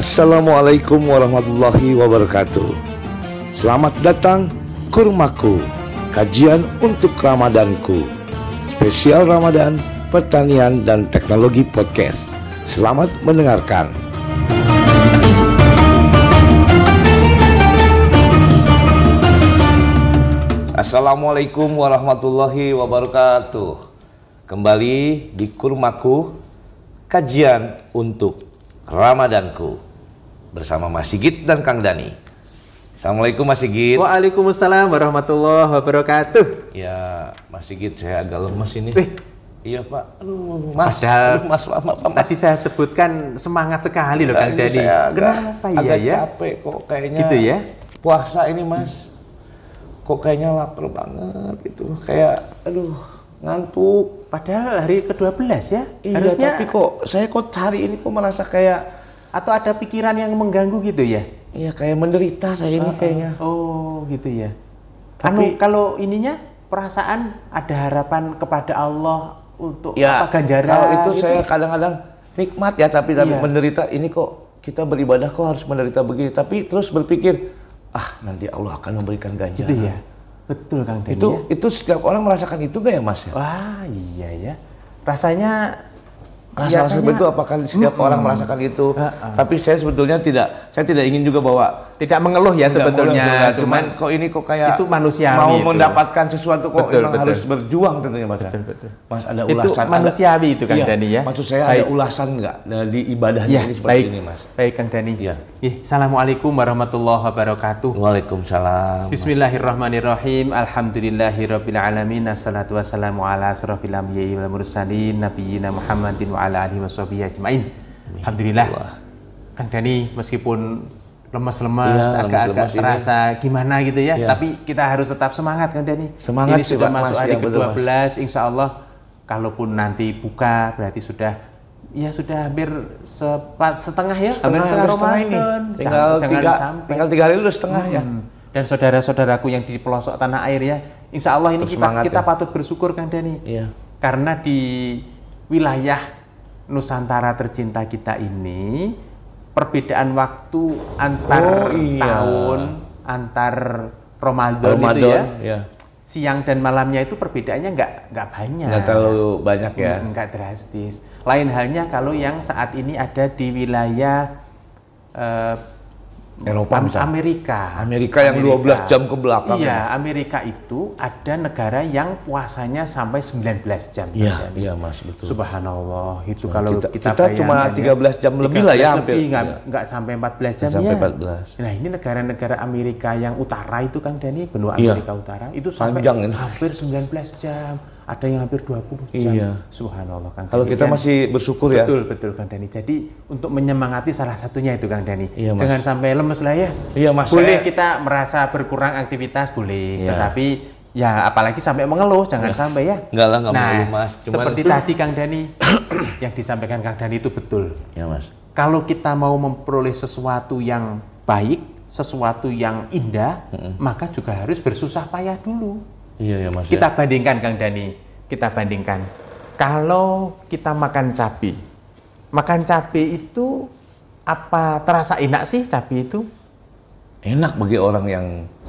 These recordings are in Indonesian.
Assalamualaikum warahmatullahi wabarakatuh. Selamat datang Kurmaku, kajian untuk Ramadanku. Spesial Ramadan, pertanian dan teknologi podcast. Selamat mendengarkan. Assalamualaikum warahmatullahi wabarakatuh. Kembali di Kurmaku, kajian untuk Ramadanku bersama Mas Sigit dan Kang Dani. Assalamualaikum Mas Sigit. Waalaikumsalam warahmatullahi wabarakatuh. Ya, Mas Sigit saya agak lemes ini. Eh. Iya Pak. Aduh, Mas. Padahal Mas, Mas, Mas, Mas. Tadi saya sebutkan semangat sekali loh Kang Dani. saya agak- Kenapa ya agak ya? capek kok kayaknya. Gitu ya? Puasa ini Mas. Kok kayaknya lapar banget gitu. Kayak aduh, ngantuk. Padahal hari ke-12 ya. Iya, Harusnya tapi kok saya kok hari ini kok merasa kayak atau ada pikiran yang mengganggu gitu ya? Iya kayak menderita saya ini kayaknya. Oh, gitu ya. Tapi- Anu, kalau ininya perasaan ada harapan kepada Allah untuk Ya, apa ganjaran kalau itu gitu? saya kadang-kadang nikmat ya, tapi tapi Iya. menderita ini kok kita beribadah kok harus menderita begini. Tapi terus berpikir, ah nanti Allah akan memberikan ganjaran. gitu ya. Betul Kang Dani Itu ya. itu setiap orang merasakan itu gak ya Mas? ya? Wah, iya ya. Rasanya Rasa seperti itu apakah setiap orang merasakan itu? Ha-ha. Tapi saya sebetulnya tidak, saya tidak ingin juga bahwa tidak mengeluh ya Tidak sebetulnya, boleh, cuman kok ini kok kayak itu manusiawi mau itu. mendapatkan sesuatu kok Betul, memang betul. harus berjuang tentunya Mas. ya? Betul, betul. Mas ada Itu ulasan ada- manusiawi itu, Kang Iya, Dani, ya. Maksud saya Baik. ada ulasan nggak di ibadahnya Ya, ini seperti baik. ini Mas? Baik Kang Dani. Iya. Ih, Assalamualaikum warahmatullahi wabarakatuh. Waalaikumsalam. Bismillahirrahmanirrahim. Alhamdulillahirabbil alamin. Assalatu wassalamu ala asrofil anbiya'i wal mursalin nabiyina Muhammadin wa ala alihi washabihi ajmain. Alhamdulillah. Kang Dani meskipun lemas-lemas, Iya, agak-agak ini. terasa gimana gitu ya, Iya. tapi kita harus tetap semangat Kang Dani. Semangat Ini sudah masuk Mas. hari Ya, betul, Mas. ke-12, insya Allah kalaupun nanti buka berarti sudah ya sudah hampir sepat setengah ya, setengah hampir setengah ini. Ramadan. Tinggal Jangan tiga, sampai. tinggal tiga hari udah setengah ya. Hmm. Dan saudara-saudaraku yang di pelosok tanah air ya, insya Allah ini Terus kita, kita ya. patut bersyukur Kang Dani. Iya. Karena di wilayah Nusantara tercinta kita ini, perbedaan waktu antar Oh, iya. tahun, antar Ramadan, Ramadan, itu ya, ya. siang dan malamnya itu perbedaannya nggak nggak banyak. Nggak terlalu banyak ya. Nggak drastis. Lain halnya kalau yang saat ini ada di wilayah eh, Eropa Am- misalnya. Amerika. Amerika yang 12 jam ke belakang, Iya, ya? Amerika itu ada negara yang puasanya sampai 19 jam. Iya, Dan iya Mas betul. Subhanallah, itu kalau kita- kita, kita cuma bayangkan 13 jam lebih lah ya, 13 hampir. lebih, nggak, Iya. nggak sampai 14 jam sampai ya. 14. Nah ini negara-negara Amerika yang utara itu Kang Dani, benua Iya. Amerika Utara itu sampai Panjang hampir 19 jam, ada yang hampir 20 jam. Iya. Subhanallah Kang Kalau kita Dan- masih bersyukur ya. Betul, betul Kang Dani. Jadi untuk menyemangati salah satunya itu Kang Dani. Iya, Mas. Jangan sampai lemes lah ya. Iya, Mas, Boleh saya- kita merasa berkurang aktivitas boleh, Iya. tetapi ya apalagi sampai mengeluh jangan sampai ya. Enggak lah, nggak nah, mengeluh, Mas. Cuman- seperti tadi Kang Dani yang disampaikan Kang Dani itu betul. Ya Mas. Kalau kita mau memperoleh sesuatu yang baik, sesuatu yang indah, maka juga harus bersusah payah dulu. Iya ya Mas. ya. Kita bandingkan Kang Dani, kita bandingkan. Kalau kita makan cabai, makan cabai itu apa terasa enak sih cabai itu? Enak bagi orang yang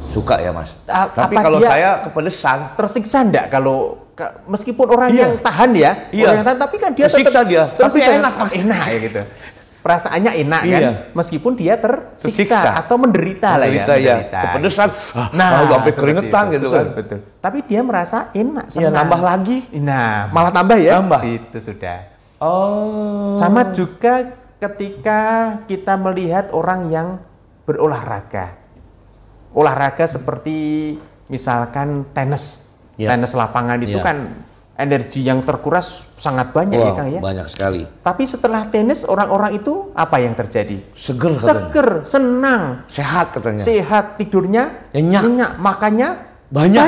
suka ya Mas. A- Tapi kalau saya kepedesan, Tersiksa enggak kalau ka- meskipun orang Iya. yang tahan ya, Iya. orang yang tahan, tapi kan dia Tersiksa tetap- dia, tapi enak, Mas. enak ya gitu. Perasaannya enak kan, Iya. meskipun dia tersiksa, Tersiksa. atau menderita, Menderita, lah ya, ya. Kepedesan, ah, lalu sampai keringetan itu. gitu betul, kan. Betul. Tapi dia merasa enak, ya senang. nambah lagi. Nah, malah tambah ya? Tambah. Itu sudah. Oh. Sama juga ketika kita melihat orang yang berolahraga. Olahraga seperti misalkan tenis. Ya. Tenis lapangan itu Ya. kan energi yang terkuras sangat banyak ya Wah, Kang ya. banyak sekali. Tapi setelah tenis orang-orang itu apa yang terjadi? Seger katanya. Seger, senang, Sehat katanya. sehat tidurnya, Nyenyak. makannya banyak.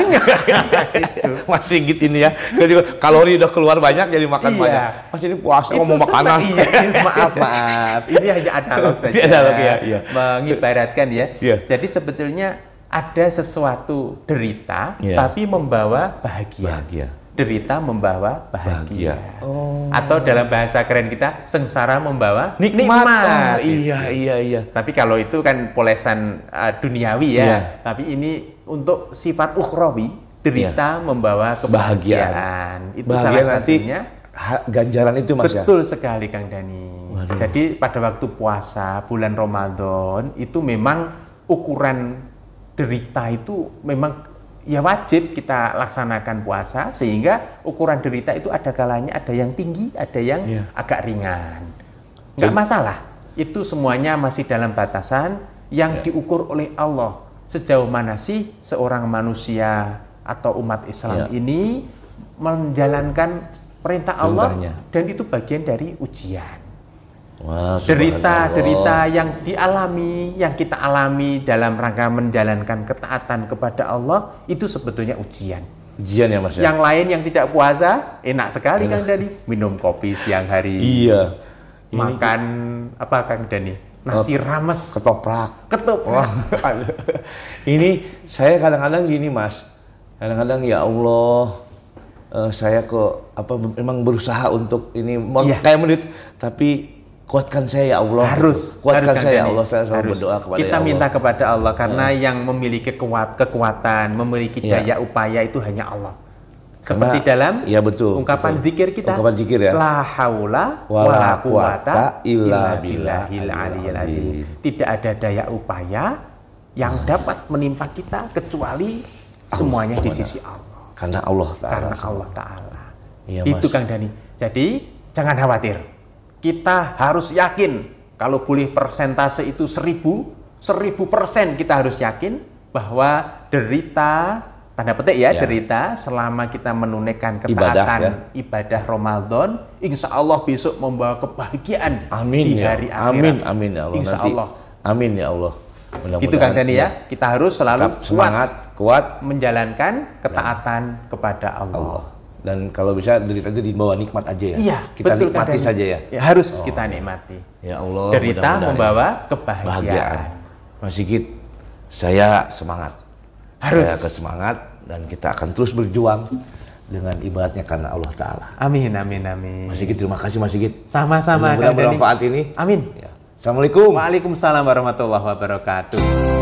Masih gitu ini ya. Jadi kalori udah keluar banyak jadi makan Iya. banyak. Pas ini puasa Itu ngomong makanan. senang, Iya, maaf, maaf. Ini hanya analog saja. Analog ya, iya. Mengibaratkan ya. Iya. Jadi sebetulnya ada sesuatu derita Iya. tapi membawa bahagia. Bahagia. Derita membawa bahagia. Bahagia. Oh. Atau dalam bahasa keren kita, sengsara membawa Nikmat. Oh, gitu. iya, iya, iya. Tapi kalau itu kan polesan uh, duniawi ya. Iya. Tapi ini untuk sifat ukhrawi, derita membawa kebahagiaan. Itu Bahagia salah satunya. ha- ganjaran itu Mas ya. Betul sekali Kang Dani. Jadi pada waktu puasa bulan Ramadan itu memang ukuran derita itu memang ya wajib kita laksanakan puasa sehingga ukuran derita itu ada kalanya ada yang tinggi, ada yang Iya. agak ringan. Nggak masalah. Itu semuanya masih dalam batasan yang Iya. diukur oleh Allah. Sejauh mana sih seorang manusia atau umat Islam Iya. ini menjalankan perintah Allah dan itu bagian dari ujian. Wah, Derita, derita yang dialami, yang kita alami dalam rangka menjalankan ketaatan kepada Allah itu sebetulnya ujian. Ujian ya Mas ya. Yang lain yang tidak puasa enak sekali Kang Dani, minum kopi siang hari, Iya. makan apa Kang Dani, nasi rames, Ketoprak. ketup. Wah, ini saya kadang-kadang gini mas, kadang-kadang ya Allah, eh, saya kok apa memang berusaha untuk ini mau Iya. kayak menit, tapi kuatkan saya ya Allah. harus kuatkan harus, saya ya. Allah. Saya selalu Harus. berdoa kepada kita ya Allah. minta kepada Allah karena yang memiliki kekuat kekuatan memiliki Iya. daya upaya itu hanya Allah Karena- seperti dalam Iya, betul, ungkapan betul. zikir kita Ungkapan zikir ya. la haula Wala quwata illa illa billahil azim. tidak ada daya upaya yang dapat menimpa kita kecuali semuanya di sisi Allah Karena Allah Taala. karena Allah Ta'ala. Iya, Itu. Kang Dani. Jadi jangan khawatir. Kita harus yakin kalau boleh persentase itu seribu, seribu persen kita harus yakin bahwa derita tanda petik ya, Ya. derita selama kita menunaikan Ibadah, ketaatan ya. ibadah Ramadan, insya Allah besok membawa kebahagiaan Amin di ya. hari akhirat. Amin amin ya Allah. Insya Nanti. Allah. Amin ya Allah. Gitu Kang Dani ya. Kita harus selalu Tetap semangat, kuat, menjalankan ketaatan kepada Allah. Allah. Dan kalau bisa derita itu dibawa nikmat aja ya. Iya, Kita betul, nikmati Dani. saja ya. Harus kita nikmati. Ya Allah. Derita mudah-mudahan membawa ini kebahagiaan. kebahagiaan. Mas Sigit, saya semangat. Harus. Saya kesemangat dan kita akan terus berjuang dengan ibadatnya karena Allah Taala. Amin, amin, amin. Mas Sigit, terima kasih Mas Sigit. Sama-sama, Mudah-mudahan bermanfaat ini. Amin. Ya. Assalamualaikum. Waalaikumsalam warahmatullahi wabarakatuh.